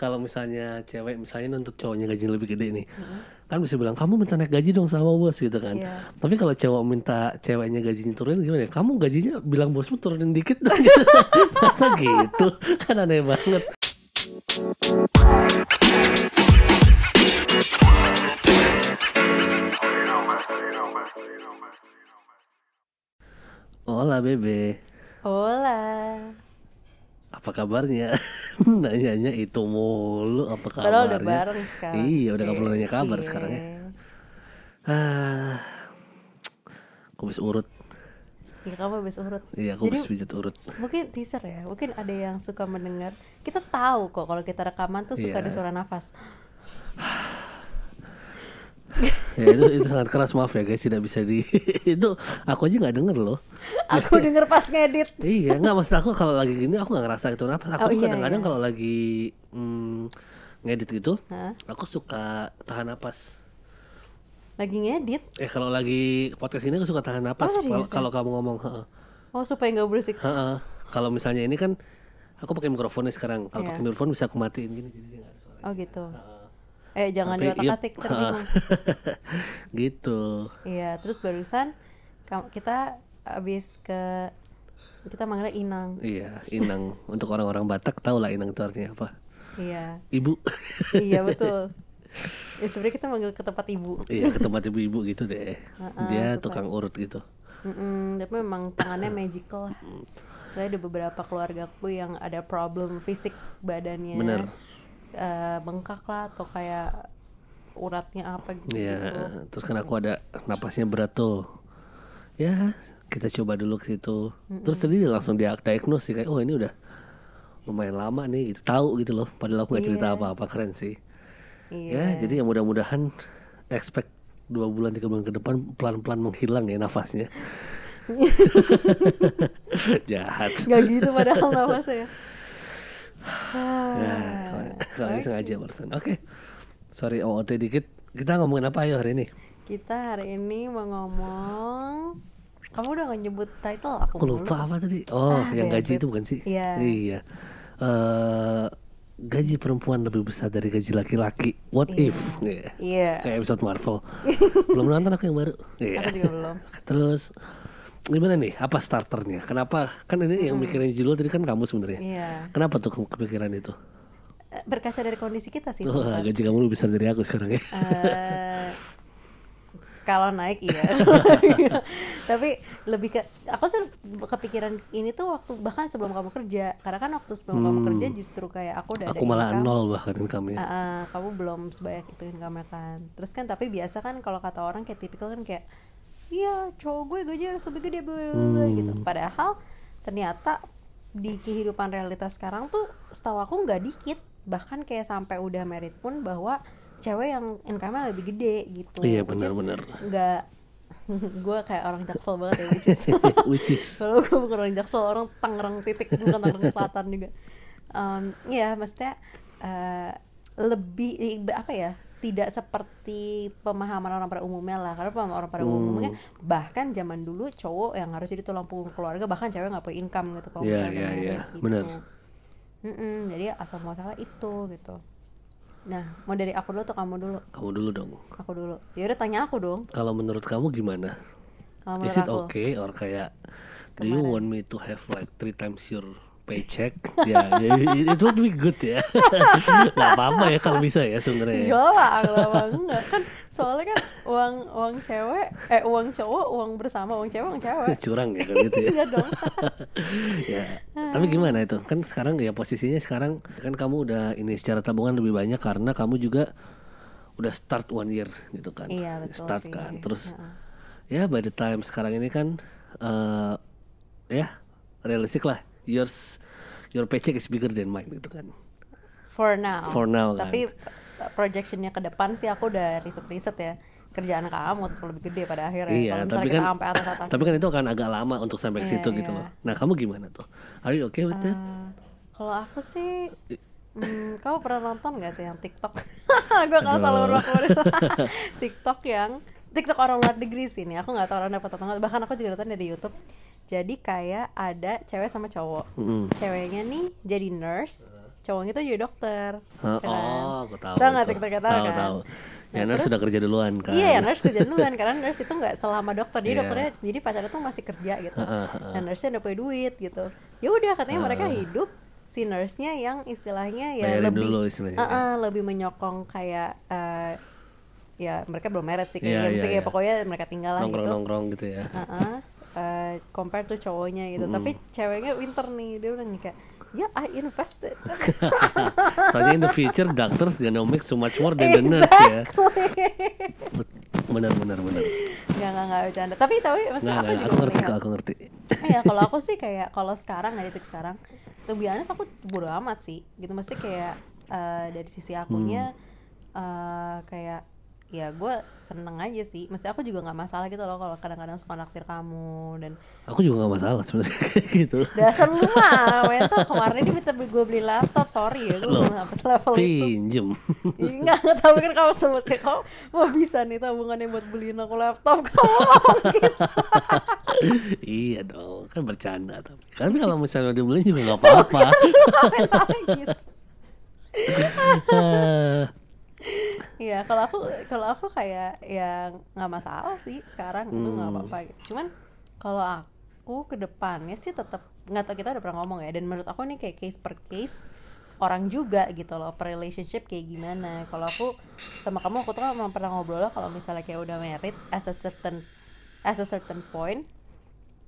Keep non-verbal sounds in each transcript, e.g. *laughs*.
kalau misalnya cewek misalnya nuntut cowoknya gaji lebih gede nih kan bisa bilang kamu minta naik gaji dong sama bos gitu kan Iya. tapi kalau cowok minta ceweknya gajinya turunin gimana ya? kamu gajinya bilang bosmu turunin dikit dong *laughs* masa gitu kan aneh banget Hola bebe Hola. Apa kabarnya *laughs* nanyanya itu mulu apa kabarnya Padahal udah bareng sekarang. iya udah gak perlu nanya kabar Cie. sekarang ya ah aku habis urut Ya kamu habis urut. iya aku Jadi habis pijat urut mungkin teaser ya. Mungkin ada yang suka mendengar. Kita tahu kok kalau kita rekaman tuh suka Iya. ada suara nafas. *sighs* ya itu itu sangat keras maaf ya guys tidak bisa di *laughs* itu aku aja nggak denger loh *laughs* Aku denger pas ngedit. iya nggak maksud aku kalau lagi gini aku nggak ngerasa itu apa aku Oh, iya, kadang-kadang iya. kalau lagi mm, ngedit gitu Hah? aku suka tahan napas Lagi ngedit. eh kalau lagi podcast ini aku suka tahan napas Oh, kalau ya? kamu ngomong heeh. Oh supaya nggak berisik. Heeh. Kalau misalnya ini kan aku pakai mikrofonnya sekarang. Kalau Iya. pakai mikrofon bisa aku matiin gini jadi nggak ada suara. Oh gitu. Eh jangan Tapi, diotak iya, atik terbingung. *laughs* gitu. Iya, terus barusan kita habis ke kita manggilnya Inang. Iya, Inang. *laughs* Untuk orang-orang Batak tahu lah Inang itu artinya apa. Iya. Ibu. iya *laughs* betul. Ya sebenarnya kita manggil ke tempat ibu. iya, ke tempat ibu-ibu gitu deh. Heeh, Dia supaya- tukang urut gitu. Mm-mm, tapi memang tangannya magical lah. Selain ada beberapa keluargaku yang ada problem fisik badannya. Bener. Eh, bengkak lah atau kayak uratnya apa gitu. Iya, terus kan aku ada napasnya berat tuh. Ya, kita coba dulu ke situ. Terus tadi dia langsung dia diagnose sih kayak oh ini udah lumayan lama nih gitu. Tahu gitu loh. Padahal aku nggak cerita apa-apa keren sih. Iya. Ya, jadi ya mudah-mudahan expect dua bulan tiga bulan ke depan pelan-pelan menghilang ya nafasnya. *laughs* *laughs* Jahat. Gak gitu padahal nafasnya. Ya, kalau ini sengaja barusan. Oke. Sorry OOT dikit. Kita ngomongin apa ayo hari ini? Kita hari ini mau ngomong kamu udah gak nyebut title aku Aku lupa apa tadi? Oh, Ah, yang gaji itu bukan sih? Iya. Iya. Eh, gaji perempuan lebih besar dari gaji laki-laki. What if? Iya. Iya. Kayak episode Marvel. *laughs* Belum nonton aku yang baru. Iya. Aku juga belum. Terus gimana nih? Apa starternya? Kenapa? Kan ini yang mikirin judul tadi kan kamu sebenarnya. Iya. Kenapa tuh kepikiran itu? Berkaca dari kondisi kita sih sebenarnya. gaji kamu lebih besar dari aku sekarang ya. Eh, kalau naik iya *laughs* tapi lebih ke aku sih kepikiran ini tuh waktu bahkan sebelum kamu kerja karena kan waktu sebelum kamu kerja justru kayak aku udah Hmm. Aku ada malah income. nol bahkan income-nya. Ah, ah, kamu belum sebanyak itu income kan terus kan tapi biasa kan kalau kata orang kayak tipikal kan kayak iya cowok gue gaji harus lebih gede bla, bla, bla," Hmm. gitu padahal ternyata di kehidupan realitas sekarang tuh setahu aku nggak dikit bahkan kayak sampai udah merit pun bahwa cewek yang income-nya lebih gede gitu Iya, benar-benar. nggak *laughs* gue kayak orang jaksel banget ya which is *laughs* Which is kalau gue bukan orang jaksel orang Tangerang titik bukan Tangerang Selatan juga Em, ya maksudnya eh, lebih apa ya tidak seperti pemahaman orang pada umumnya lah karena pemahaman orang pada Hmm. umumnya bahkan zaman dulu cowok yang harus jadi tulang punggung keluarga bahkan cewek nggak punya income gitu kalau Iya, misalnya iya, married iya, gitu. benar. Mm-mm, jadi asal muasalnya itu gitu. Nah mau dari aku dulu atau kamu dulu? Kamu dulu dong. aku dulu. Ya udah tanya aku dong. Kalau menurut kamu gimana? kalau Is menurut it aku? okay or kayak do you want me to have like three times your paycheck? ya, yeah, it would be good ya. *laughs* Gak apa-apa ya kalau bisa ya sebenarnya. Iya lah, kenapa enggak kan soalnya kan uang uang cewek eh uang cowok uang bersama uang cewek uang cewek *laughs* Curang ya kalau gitu ya. iya dong *laughs* ya. Tapi gimana itu? Kan sekarang ya posisinya sekarang kan kamu udah ini secara tabungan lebih banyak karena kamu juga udah start one year gitu kan. Iya, betul Start sih. kan. Terus Heeh. ya by the time sekarang ini kan eh ya realistik lah. Yours your paycheck is bigger than mine gitu kan. for now For now, kan. tapi projectionnya ke depan sih aku udah riset riset ya kerjaan kamu tuh lebih gede pada akhirnya Iya, kalau tapi kan kita sampai atas atas tapi kan itu akan agak lama untuk sampai ke Iya, situ gitu iya. loh. Nah, kamu gimana tuh? Are you okay with that? kalau aku sih Hmm, kamu pernah nonton gak sih yang TikTok? *laughs* gue kalau selalu berfavorit *laughs* TikTok yang TikTok orang luar negeri sih nih. Aku nggak tahu orang dapat atau nggak. Bahkan aku juga nonton dari YouTube. Jadi kayak ada cewek sama cowok. Mm. Ceweknya nih jadi nurse, cowoknya tuh jadi dokter Oh, kan? oh, aku tahu. Tahu nggak. TikToknya tahu kan? tahu. Ya, Nah, nurse terus- sudah kerja duluan kan. Iya, ya nurse kerja duluan karena nurse itu nggak selama dokter, jadi Iya. dokternya jadi pacarnya tuh masih kerja gitu. Heeh, heeh. Dan nurse udah punya duit gitu. Ya udah katanya mereka hidup si nurse-nya yang istilahnya ya Bayarin lebih dulu istilahnya. Heeh, lebih menyokong kayak eh, ya mereka belum married sih kayak Iya, ya, iya, misalnya iya. pokoknya mereka tinggal lah gitu. Nongkrong-nongkrong gitu ya. Heeh, eh, compare tuh cowoknya gitu. Tapi ceweknya pinter nih, dia bilang kayak ya I invested. *laughs* Soalnya in the future doctors gonna make so much more than the nurse ya. Benar benar benar. Nggak, nggak, nggak bercanda. Tapi, tapi maksudnya aku juga aku ngerti melihat- aku ngerti. Iya kalau aku *laughs* sih kayak kalau sekarang nggak detik sekarang tuh biasanya aku bodo amat sih gitu mesti kayak eh, dari sisi akunya eh, kayak ya gue seneng aja sih mesti aku juga nggak masalah gitu loh kalau kadang-kadang suka naktir kamu dan Aku juga gak masalah sebenarnya *laughs* gitu. dasar lu mah mental kemarin dia minta gue beli laptop sorry ya gue selevel itu Pinjem. Enggak, enggak tapi kan kamu sebut kayak kau mau bisa nih tabungannya buat beliin aku laptop kamu gitu *laughs* iya dong, kan bercanda tapi. Tapi kalau misalnya dibeliin juga nggak apa-apa. *laughs* gitu. Iya, kalau aku kalau aku kayak ya nggak masalah sih sekarang itu nggak Hmm. apa-apa. gitu. Cuman kalau aku ke depannya sih tetap nggak tahu kita udah pernah ngomong ya. Dan menurut aku nih kayak case per case orang juga gitu loh per relationship kayak gimana. Kalau aku sama kamu aku tuh emang pernah ngobrol lah kalau misalnya kayak udah married as a certain as a certain point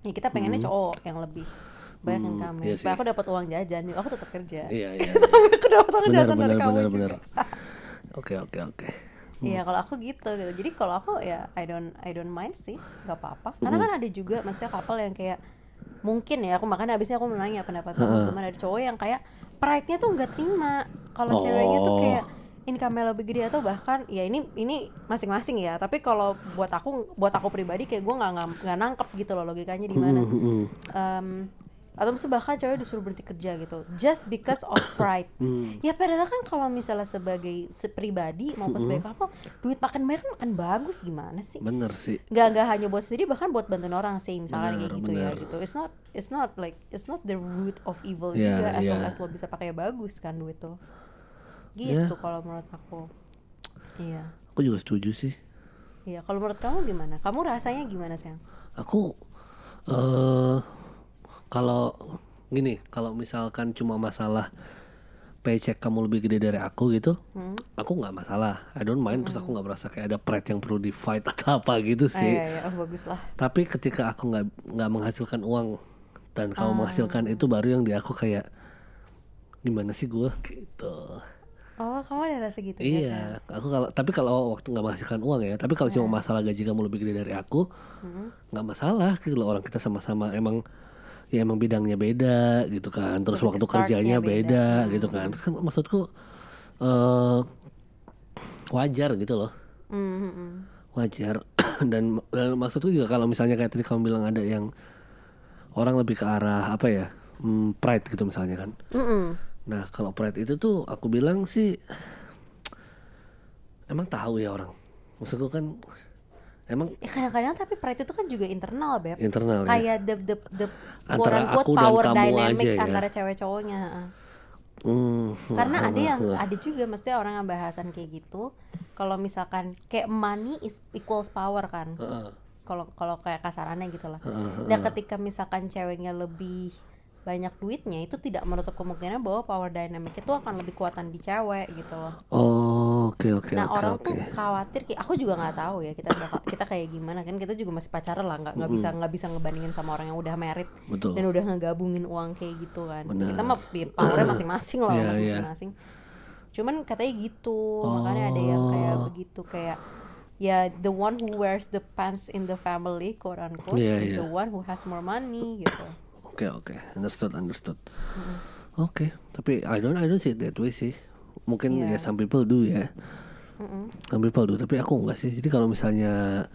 ya kita pengennya cowok yang lebih banyak yang Hmm, kamu iya supaya aku dapat uang jajan aku tetap kerja iya iya. *laughs* aku dapat uang Benar jajan benar dari kamu benar juga. benar. Oke oke oke. Iya kalau aku gitu gitu. Jadi kalau aku ya I don't I don't mind sih, nggak apa-apa. Karena kan ada juga maksudnya couple yang kayak mungkin ya aku makanya abisnya aku menanya pendapat kamu gimana ada cowok yang kayak pride-nya tuh nggak terima kalau ceweknya tuh Oh. kayak income lebih gede atau bahkan ya ini ini masing-masing ya tapi kalau buat aku buat aku pribadi kayak gue nggak nggak- nangkep gitu loh logikanya di mana Hmm, hmm. Em, atau misalnya bahkan cewek disuruh berhenti kerja gitu just because of *coughs* pride Hmm. ya padahal kan kalau misalnya sebagai se- pribadi maupun sebagai couple duit makan banyak kan makan bagus gimana sih Bener sih. nggak nggak hanya buat sendiri bahkan buat bantuin orang sih misalnya Benar, kayak gitu ya benar. gitu it's not it's not like it's not the root of evil Iya, juga as long iya. as lo bisa pakai bagus kan duit tuh gitu kalau menurut aku iya Aku juga setuju sih. iya kalau menurut kamu gimana kamu rasanya gimana sayang Aku eh kalau gini, kalau misalkan cuma masalah paycheck kamu lebih gede dari aku gitu, Hmm. aku nggak masalah. I don't mind. Terus aku nggak merasa kayak ada pride yang perlu di fight *laughs* atau apa gitu Ah, sih. iya, iya. oh bagus lah Tapi ketika aku nggak nggak menghasilkan uang dan Ah. kamu menghasilkan itu baru yang di aku kayak gimana sih gue gitu. oh kamu ada rasa gitu ya? Iya, aku kalau tapi kalau waktu nggak menghasilkan uang ya, tapi kalau cuma masalah gaji kamu lebih gede dari aku, nggak masalah gitu loh orang kita sama-sama emang ya emang bidangnya beda gitu kan, terus waktu kerjanya beda, beda. gitu kan, terus kan maksudku eh wajar gitu loh, Hmm, hmm, hmm. wajar *coughs* dan, dan maksudku juga kalau misalnya kayak tadi kamu bilang ada yang orang lebih ke arah apa ya, hmm, pride gitu misalnya kan, Mm-mm. Nah kalau pride itu tuh aku bilang sih emang tahu ya orang. Maksudku kan emang Ya, kadang-kadang tapi pride itu kan juga internal beb internal ya. kayak the the the Antara aku dan power kamu dynamic aja ya. antara cewek cowoknya heeh. Hmm, karena wah, ada yang wah. ada juga mesti orang yang bahasan kayak gitu kalau misalkan kayak money is equals power kan Heeh. kalau kalau kayak kasarannya gitu lah Heeh, nah ketika misalkan ceweknya lebih banyak duitnya itu tidak menutup kemungkinan bahwa power dynamic itu akan lebih kuatan di cewek gitu loh Oh, oke oke nah oke orang oke. tuh khawatir aku juga nggak tahu ya kita bakal- kita kayak gimana kan kita juga masih pacaran lah nggak nggak bisa nggak bisa ngebandingin sama orang yang udah Betul. dan udah ngegabungin uang kayak gitu kan Benar. kita mah ya, powernya masing-masing lah Iya, iya. masing cuman katanya gitu makanya ada yang kayak Oh. begitu kayak ya the one who wears the pants in the family quote unquote Iya, is iya. the one who has more money gitu Oke oke, understood understood. Oke, tapi I don't I don't see it that way sih. Mungkin Iya. ya some people do ya. Mm-mm. Some people do, tapi aku enggak sih. Jadi kalau misalnya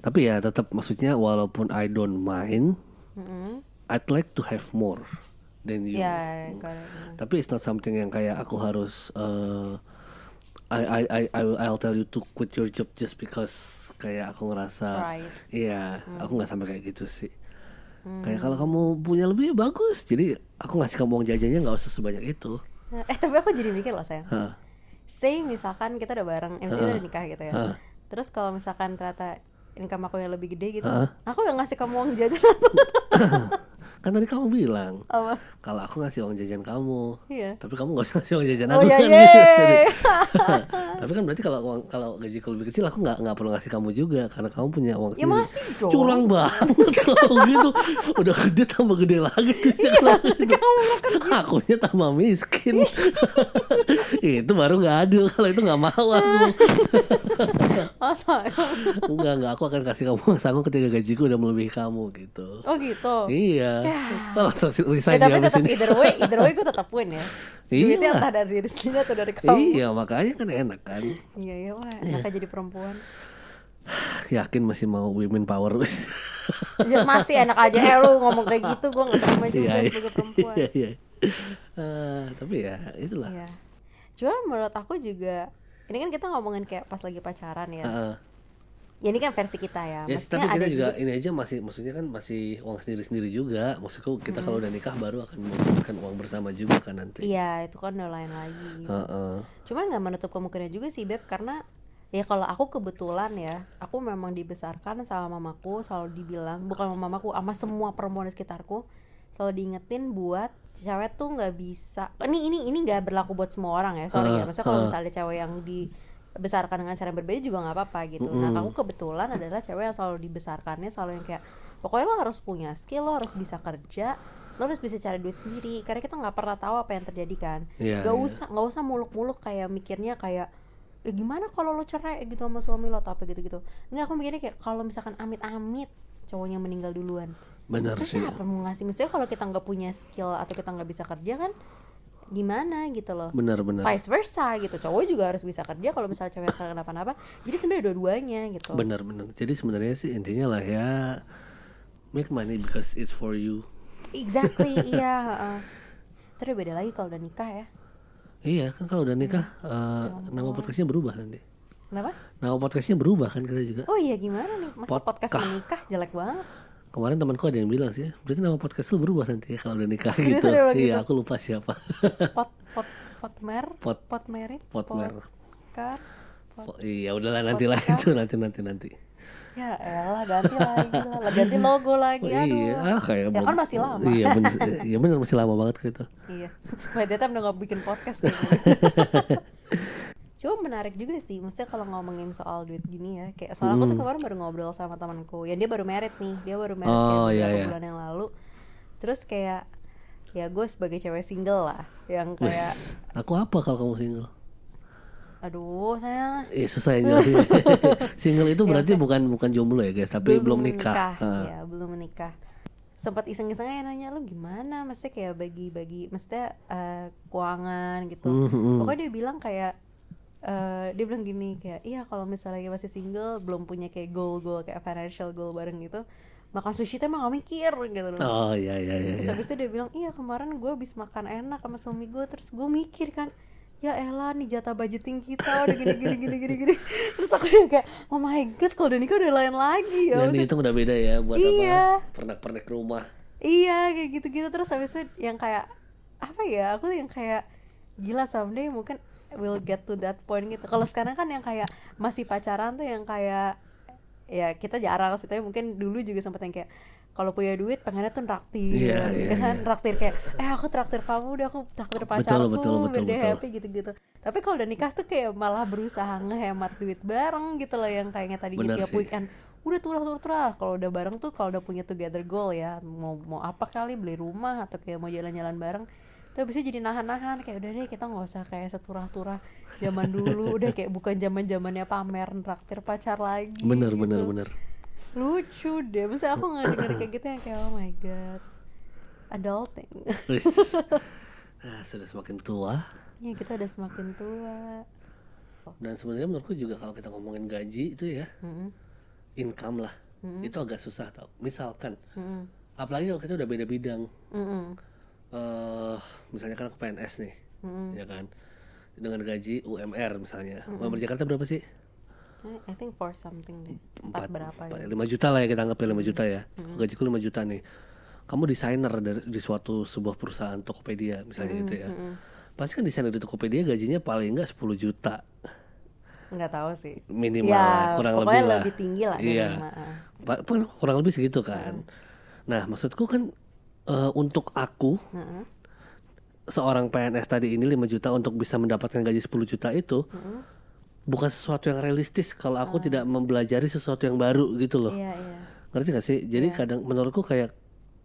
tapi ya tetap maksudnya walaupun I don't mind, Mm-mm. I'd like to have more than you. ya kalau- Tapi it's not something yang kayak aku harus uh, I, I I I I'll tell you to quit your job just because kayak aku ngerasa iya Hmm. aku nggak sampai kayak gitu sih kayak kalau kamu punya lebih ya bagus jadi aku ngasih kamu uang jajannya nggak usah sebanyak itu eh tapi aku jadi mikir loh sayang Hah. say misalkan kita udah bareng MC udah nikah gitu ya Heeh. terus kalau misalkan ternyata income aku yang lebih gede gitu Heeh. aku yang ngasih kamu uang jajan *laughs* kan tadi kamu bilang apa? kalau aku ngasih uang jajan kamu iya. tapi kamu gak usah ngasih uang jajan oh aku ya kan? *laughs* ye tapi kan berarti kalau uang kalau gajiku lebih kecil aku nggak nggak perlu ngasih kamu juga karena kamu punya uang ya sendiri. masih dong. Curang banget *laughs* kalau gitu. Udah gede tambah gede lagi. Iya, *laughs* Kalau gitu. akunya tambah miskin. Itu baru nggak adil kalau itu nggak mau aku oh sayang enggak enggak aku akan kasih kamu *laughs* uang saku ketika gajiku udah melebihi kamu gitu oh gitu iya Ya. Wah, langsung Ya, resign tapi di tetap sini either way, either way gue tetap win ya. *laughs* Duitnya Iya. entah dari diri sendiri atau dari kamu. iya makanya kan enak kan Iya iya wah, enaknya jadi perempuan. *sighs* yakin masih mau women power *laughs* Ya, masih enak aja eh lu ngomong kayak gitu gue gak terima juga Iya, iya. sebagai perempuan. Iya, iya. Eh, tapi ya itulah Iya. Cuman menurut aku juga ini kan kita ngomongin kayak pas lagi pacaran ya. Heeh. Ya ini kan versi kita ya. Ya, Maksudnya tapi kita ada juga, ini aja masih maksudnya kan masih uang sendiri-sendiri juga. Maksudku kita kalau udah nikah baru akan menggunakan uang bersama juga kan nanti. Iya, itu kan udah lain lagi. Heeh. Cuman nggak menutup kemungkinan juga sih Beb karena ya kalau aku kebetulan ya, aku memang dibesarkan sama mamaku selalu dibilang bukan sama mamaku, sama semua perempuan di sekitarku selalu diingetin buat cewek tuh nggak bisa. Ini ini ini nggak berlaku buat semua orang ya, sorry ya. Ah, Maksudnya kalau ah. misalnya cewek yang dibesarkan dengan cara yang berbeda juga nggak apa-apa gitu. Nah, Mm-mm. aku kebetulan adalah cewek yang selalu dibesarkannya selalu yang kayak pokoknya lo harus punya skill, lo harus bisa kerja, lo harus bisa cari duit sendiri. Karena kita nggak pernah tahu apa yang terjadi kan Iya, gak iya. usah nggak usah muluk-muluk kayak mikirnya kayak eh, gimana kalau lo cerai gitu sama suami lo atau apa gitu-gitu nggak aku mikirnya kayak kalau misalkan amit-amit cowoknya meninggal duluan Benar sih. siapa mau ngasih maksudnya kalau kita nggak punya skill atau kita nggak bisa kerja kan gimana gitu loh Benar benar. vice versa gitu cowok juga harus bisa kerja kalau misalnya cewek kenapa-napa jadi sebenarnya dua-duanya gitu Benar benar. Jadi sebenarnya sih intinya lah ya make money because it's for you. exactly *laughs* iya heeh. terus beda lagi kalau udah nikah ya Iya kan kalau udah nikah eh, nama podcastnya berubah nanti. kenapa Nama podcastnya berubah kan kita juga. oh iya gimana nih masa podcast Podcast. menikah jelek banget Kemarin temanku ada yang bilang sih, berarti nama podcast lu berubah nanti ya kalau udah nikah Serius gitu. Iya, gitu? aku lupa siapa. pot pot pot mer Pot- pot merit pot pot- iya udahlah nanti lah itu nanti nanti nanti. ya elah ganti lagi lah ganti logo lagi Oh, aduh iya, ah kayak ya kan masih lama Iya bener, iya bener masih lama banget gitu. iya *laughs* Mbak Deta udah gak bikin podcast *laughs* gitu Cuma menarik juga sih, maksudnya kalau ngomongin soal duit gini ya Kayak soalnya aku tuh kemarin baru ngobrol sama temanku Ya dia baru merit nih, dia baru merit kayak Oh, beberapa iya, iya. bulan yang lalu Terus kayak, ya gue sebagai cewek single lah Yang kayak, Wis, aku apa kalau kamu single? aduh sayang Eh susah ya jelasin. *laughs* *laughs* single itu berarti bukan bukan jomblo ya guys, tapi belum, nikah. Ah. ya belum menikah sempat iseng-iseng aja nanya lu gimana maksudnya kayak bagi-bagi maksudnya eh, keuangan gitu Hmm, hmm. pokoknya dia bilang kayak eh, dia bilang gini kayak iya kalau misalnya masih single belum punya kayak goal goal kayak financial goal bareng gitu makan sushi tuh emang gak mikir gitu loh Oh iya iya iya. Terus iya. habis itu dia bilang, iya kemarin gue habis makan enak sama suami gue Terus gue mikir kan, ya elah nih jatah budgeting kita udah gini gini gini gini gini *laughs* Terus aku yang kayak, oh my god kalau udah nikah udah lain lagi ya Maksudnya, dihitung udah beda ya buat Iya. apa? Pernak-pernik rumah. Iya kayak gitu-gitu Terus habis itu yang kayak, apa ya, aku yang kayak Gila someday mungkin will get to that point gitu Kalau sekarang kan yang kayak masih pacaran tuh yang kayak Ya kita jarang sih, tapi mungkin dulu juga sempet yang kayak kalau punya duit pengennya tuh traktir Iya, gitu iya, kan iya. traktir kayak eh aku traktir kamu udah aku traktir pacarku betul, dia betul. happy gitu-gitu tapi kalau udah nikah tuh kayak malah berusaha ngehemat duit bareng gitu loh yang kayaknya tadi Bener tiap sih. weekend udah turah turah turah kalau udah bareng tuh kalau udah punya together goal ya mau mau apa kali beli rumah atau kayak mau jalan-jalan bareng tuh bisa jadi nahan-nahan kayak udah deh kita nggak usah kayak seturah-turah zaman dulu udah kayak bukan zaman zamannya pamer traktir pacar lagi Bener gitu. bener bener. lucu deh masa aku nggak denger kayak gitu yang kayak oh my god adulting. Nah, *laughs* sudah semakin tua ya kita udah semakin tua dan sebenarnya menurutku juga kalau kita ngomongin gaji itu ya Mm-mm. income lah itu agak susah tau misalkan Mm-mm. apalagi kalau kita udah beda bidang Mm-mm. Eh misalnya kan aku PNS nih Mm-mm. ya kan? Dengan gaji UMR misalnya. UMR Jakarta berapa sih? I- think for something deh. Empat berapa empat- gitu. lima juta lah ya kita anggap ya lima juta ya. Gajiku lima juta nih. Kamu desainer dari di suatu sebuah perusahaan Tokopedia misalnya gitu ya. pasti kan desainer di Tokopedia gajinya paling enggak 10 juta. Nggak tahu sih. Minimal ya kurang lebih pokoknya lah. lebih tinggi lah iya. ah. Kurang lebih segitu kan. Nah maksudku kan eh, untuk aku Heeh. seorang PNS tadi ini 5 juta untuk bisa mendapatkan gaji 10 juta itu bukan sesuatu yang realistis kalau aku tidak mempelajari sesuatu yang baru gitu loh. Iya iya. Ngerti gak sih? Jadi kadang menurutku kayak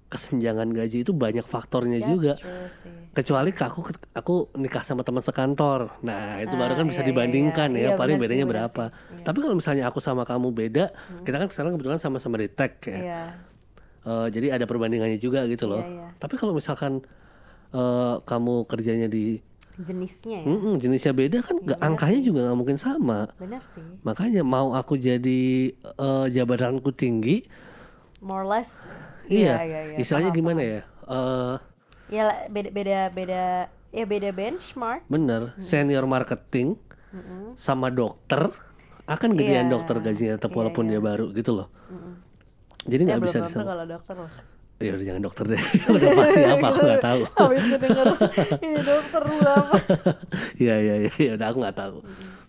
kesenjangan gaji itu banyak faktornya That's juga. sih. Kecuali ke aku aku nikah sama teman sekantor. Nah itu baru kan Ah, bisa iya, iya, dibandingkan iya. ya Iya, paling benar sih, bedanya benar berapa. sih. Iya. tapi kalau misalnya aku sama kamu beda kita kan sekarang kebetulan sama-sama di tech ya iya Eh, jadi ada perbandingannya juga gitu loh. Iya, iya. tapi kalau misalkan eh, kamu kerjanya di jenisnya ya? Mm-mm, jenisnya beda kan nggak angkanya juga nggak mungkin sama. Benar sih. Makanya mau aku jadi eh, jabatanku tinggi more or less. Iya, iya iya istilahnya Paham, gimana paham. ya? Eh, ya beda beda beda ya beda benchmark. Bener senior marketing sama dokter akan gedean Iya, dokter gajinya tetap iya, walaupun dia baru gitu loh jadi ya nggak belum bisa disama kalau dokter loh ya udah jangan dokter deh. *laughs* Udah pasti apa aku nggak tahu. *laughs* Habis ini dokter berapa *laughs* iya iya iya ya udah aku nggak tahu.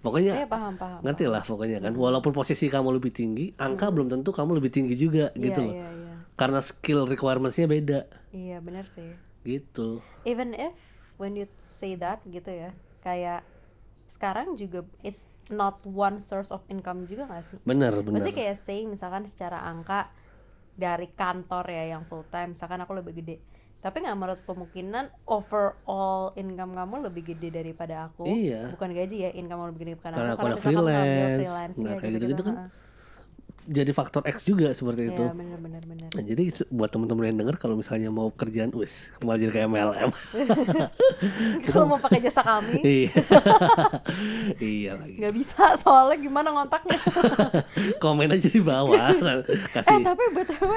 Pokoknya ya paham paham ngerti lah pokoknya kan. Walaupun posisi kamu lebih tinggi angka belum tentu kamu lebih tinggi juga gitu iya loh. iya iya. Karena skill requirementsnya beda. Iya benar sih. Gitu. Even if when you say that gitu ya kayak sekarang juga it's not one source of income juga gak sih? Bener bener Maksudnya kayak say misalkan secara angka dari kantor ya yang full time misalkan aku lebih gede tapi nggak menurut kemungkinan overall income kamu lebih gede daripada aku Iya. bukan gaji ya income kamu lebih gede daripada Karena aku aku kamu ngambil freelance. freelance Nah, iya, kayak gitu-gitu kan ha. Jadi faktor X juga seperti itu Iya benar benar benar Nah, jadi buat teman-teman yang denger kalau misalnya mau kerjaan wis malah jadi kayak MLM. *laughs* kalau mau pakai jasa kami *laughs* iya. *laughs* iya lagi. nggak bisa soalnya gimana ngontaknya Komen aja di bawah. eh Kasih. tapi btw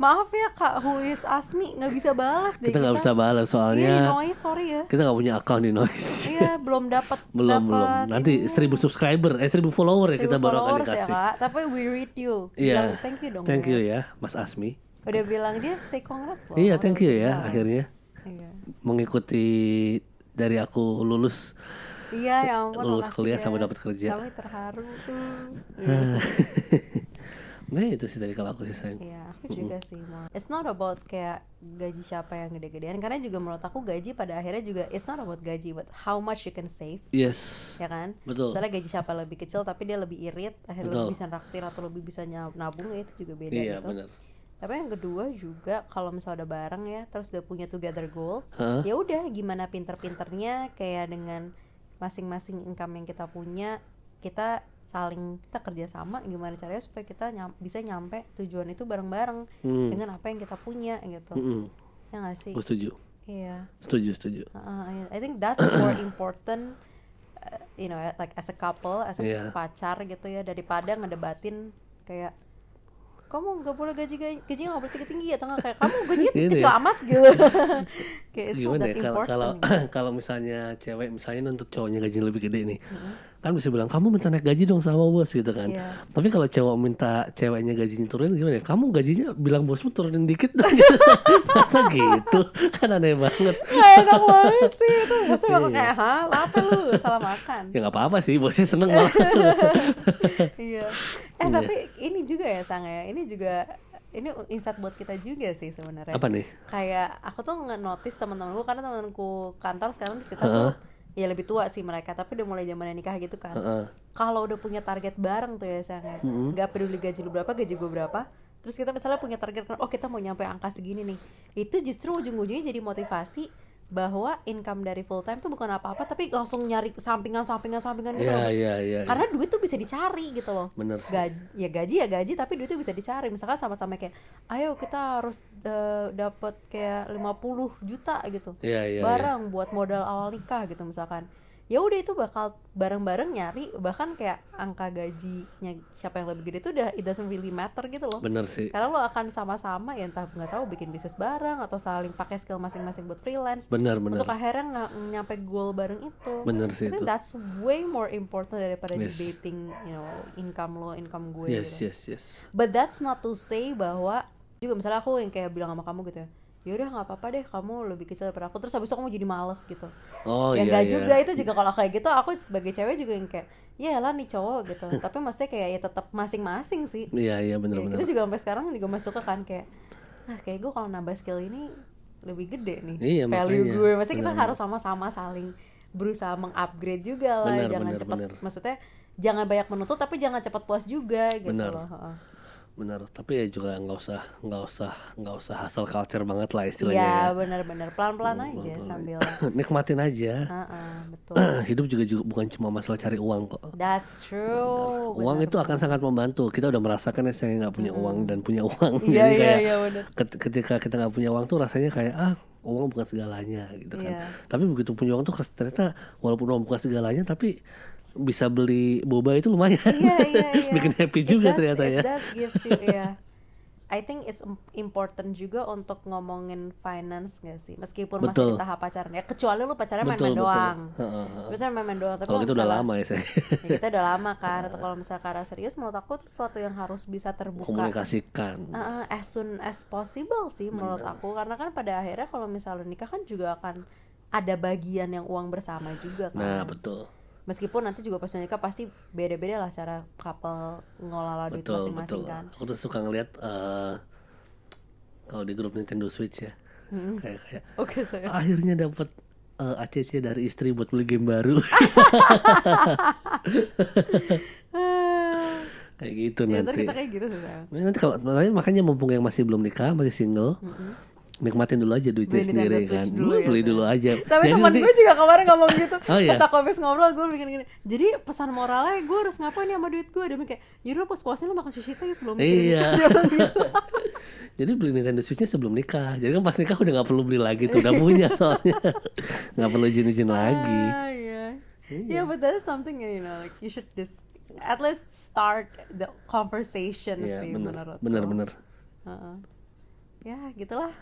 maaf ya kak who is Asmi nggak bisa balas deh kita nggak bisa balas iya di soalnya noise sorry ya kita nggak punya account di noise. iya belum dapat *laughs* belum belum. dapat Nanti seribu subscriber, eh seribu follower ya Seribu kita baru akan ya dikasih. kak tapi we read you Iya. bilang thank you dong Thank ya. you ya, Mas Asmi. udah bilang dia say congrats loh Iya, thank you ya akhirnya iya mengikuti dari aku lulus iya ya ampun lulus kuliah ya. sampai dapat kerja. kami terharu *laughs* Nah itu sih dari kalau aku sih sayang. Iya, aku juga sih mau. It's not about kayak gaji siapa yang gede-gedean karena juga menurut aku gaji pada akhirnya juga it's not about gaji but how much you can save Yes. ya kan Betul. misalnya gaji siapa lebih kecil tapi dia lebih irit akhirnya Betul. lebih bisa naktir atau lebih bisa nabung ya itu juga beda Iya gitu benar. tapi yang kedua juga kalau misalnya udah bareng ya terus udah punya together goal Hah? ya udah gimana pinter-pinternya kayak dengan masing-masing income yang kita punya kita saling kita kerja sama gimana caranya supaya kita nyam- bisa nyampe tujuan itu bareng-bareng Hmm. dengan apa yang kita punya gitu Mm-mm. ya nggak sih Gue setuju. iya Setuju, setuju. Uh, I- think that's more important uh, you know like as a couple as a Iya. pacar gitu ya daripada ngedebatin kayak kamu nggak boleh gaji gaji gajinya nggak boleh tinggi tinggi atau nggak kayak kamu gajinya Ini kecil ya. amat gitu *laughs* kayak Gimana ya kalau kalau gitu. *clears throat* kalau misalnya cewek misalnya nuntut cowoknya gaji lebih gede nih. Kan bisa bilang kamu minta naik gaji dong sama bos gitu kan. Iya. Tapi kalau cowok minta ceweknya gajinya turunin gimana ya? Kamu gajinya bilang bosmu turunin dikit dong gitu. *laughs* Masa gitu? Kan aneh banget. Nggak enak banget sih itu bosnya bakal Iya. kayak hah apa lu salah makan Ya nggak apa-apa sih, bosnya seneng malah. *laughs* iya eh tapi ini juga ya sang ya. Ini juga ini insight buat kita juga sih sebenarnya. Apa nih? kayak aku tuh nge-notice teman-temanku karena temanku kantor sekarang di sekitar tuh ya lebih tua sih mereka tapi udah mulai zaman nikah gitu kan. Heeh. kalau udah punya target bareng tuh ya sayang ya. Nggak peduli gaji lu berapa gaji gue berapa. Terus kita misalnya punya target kan oh kita mau nyampe angka segini nih. Itu justru ujung-ujungnya jadi motivasi bahwa income dari full time tuh bukan apa-apa tapi langsung nyari sampingan sampingan sampingan gitu Iya, loh. iya, iya. karena duit tuh bisa dicari gitu loh. Bener gaji ya gaji ya gaji tapi duit tuh bisa dicari. Misalkan sama-sama kayak ayo kita harus eh, dapat kayak 50 juta gitu Iya, iya, iya. bareng buat modal awal nikah gitu misalkan ya udah itu bakal bareng-bareng nyari bahkan kayak angka gajinya siapa yang lebih gede itu udah it doesn't really matter gitu loh Bener sih. karena lo akan sama-sama ya entah nggak tahu bikin bisnis bareng atau saling pakai skill masing-masing buat freelance Bener, bener. untuk akhirnya nggak nyampe goal bareng itu Bener sih itu. that's way more important daripada Yes. debating you know income lo income gue Yes, gitu yes, yes. but that's not to say bahwa juga misalnya aku yang kayak bilang sama kamu gitu ya ya udah nggak apa-apa deh kamu lebih kecil daripada aku terus habis itu kamu jadi males gitu Oh ya iya nggak iya. juga itu juga kalau kayak gitu aku sebagai cewek juga yang kayak ya lah nih cowok gitu *laughs* tapi maksudnya kayak ya tetap masing-masing sih Iya iya Ya, benar-benar. kita juga sampai sekarang juga masuk ke kan kayak ah kayak gue kalau nambah skill ini lebih gede nih Iya, value makanya. gue maksudnya kita Benar. harus sama-sama saling berusaha mengupgrade juga lah Benar, jangan benar, cepat maksudnya jangan banyak menuntut tapi jangan cepat puas juga gitu Benar. loh Benar, tapi ya juga nggak usah nggak usah nggak usah hustle culture banget lah istilahnya. Iya ya. benar-benar pelan-pelan Hmm, aja pelan-pelan sambil *clears throat* Nikmatin aja. Heeh, betul *clears throat* Hidup juga, juga bukan cuma masalah cari uang kok. that's true Uang benar. itu akan sangat membantu. Kita udah merasakan ya saya nggak punya uang dan punya uang. iya *laughs* Jadi iya kayak iya benar ket- ketika kita nggak punya uang tuh rasanya kayak ah uang bukan segalanya gitu kan. Iya. Tapi begitu punya uang tuh ternyata walaupun uang bukan segalanya tapi bisa beli boba itu lumayan. iya iya *laughs* iya. Bikin happy It juga does- ternyata it ya. does gives you *laughs* iya. I think it's im- important juga untuk ngomongin finance gak sih? Meskipun masih Betul. di tahap pacaran. Ya kecuali lu pacarnya main-main doang. Biasanya main-main doang tapi Kalau gitu udah lama ya saya. *laughs* ya kita udah lama kan. Atau kalau misalnya karena serius menurut aku itu sesuatu yang harus bisa terbuka. Komunikasikan. Uh, as soon as possible sih menurut aku. Karena kan pada akhirnya kalau misalnya nikah kan juga akan ada bagian yang uang bersama juga kan. Nah betul. Meskipun nanti juga pas nikah pasti beda-beda lah cara couple ngelola duit masing-masing kan. Aku tuh suka ngeliat eh, kalau di grup Nintendo Switch ya. Kayak kayak oke saya. Akhirnya dapat eh, ACC dari istri buat beli game baru. *laughs* *laughs* Kayak gitu ya nanti. kita kayak gitu sih Nah, nanti kalau makanya- makanya mumpung yang masih belum nikah masih single nikmatin dulu aja duitnya Beli sendiri kan dulu Lu ya, beli dulu aja *laughs* tapi Jadi teman nanti- gue juga kemarin ngomong gitu *laughs* Oh, iya? pas aku habis ngobrol gue bikin gini jadi pesan moralnya gue harus ngapain ya sama duit gue dia kayak yaudah pos-posnya lo makan sushi teh sebelum Iya. *laughs* nikah." Bilang gitu. Jadi beli Nintendo Switch-nya sebelum nikah. Jadi kan pas nikah udah nggak perlu beli lagi tuh, udah punya soalnya. nggak perlu izin-izin lagi. Ah, iya. Yeah, but that is something you know, like you should dis at least start the conversation Iya, sih bener, menurut bener, bener. Heeh. Ya, gitulah.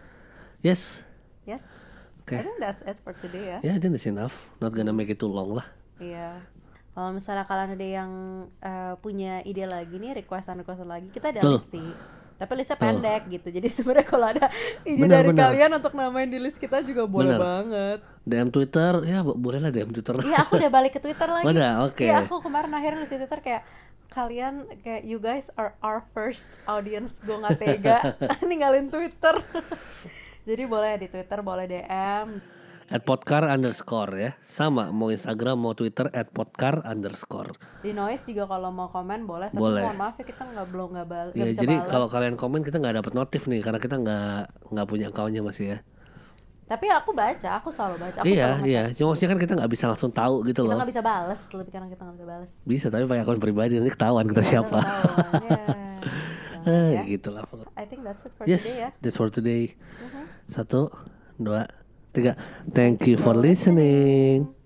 Yes. Yes. Oke. I think that's it for today ya. Yeah, then it's enough. Not gonna make it too long lah. Iya. Kalau misalnya kalian ada yang eh, punya ide lagi nih, requestan-requestan lagi, kita ada list sih. Tapi listnya pendek gitu. Jadi *laughs* sebenarnya kalau ada ide Benar, dari benar. kalian untuk namain di list kita juga boleh Benar. banget. DM Twitter, ya bo- boleh lah DM Twitter. Iya, aku udah balik ke Twitter lagi. Oke. Iya, aku kemarin akhirnya nulis di Twitter kayak kalian kayak you guys are our first audience gue nggak tega *laughs* *laughs* ninggalin Twitter. Jadi boleh di Twitter, boleh DM. At podcar underscore ya. Sama, mau Instagram, mau Twitter, at podcar underscore. Di noise juga kalau mau komen boleh, tapi Boleh. mohon maaf ya kita nggak belum nggak bal Ya, bisa jadi kalau kalian komen kita nggak dapat notif nih, karena kita nggak nggak punya akunnya masih ya. Tapi aku baca, aku selalu baca, aku iya, selalu iya. Cuma maksudnya kan kita nggak bisa langsung tahu gitu Kita loh. nggak bisa balas, lebih karena kita nggak bisa balas. Bisa, tapi pakai akun pribadi nanti ketahuan kita siapa. Ketahuan, ya. Jangan *laughs* Eh, ya. gitu lah. I think that's it for Yes, today ya. that's for today. Satu, dua, tiga. Thank you for listening.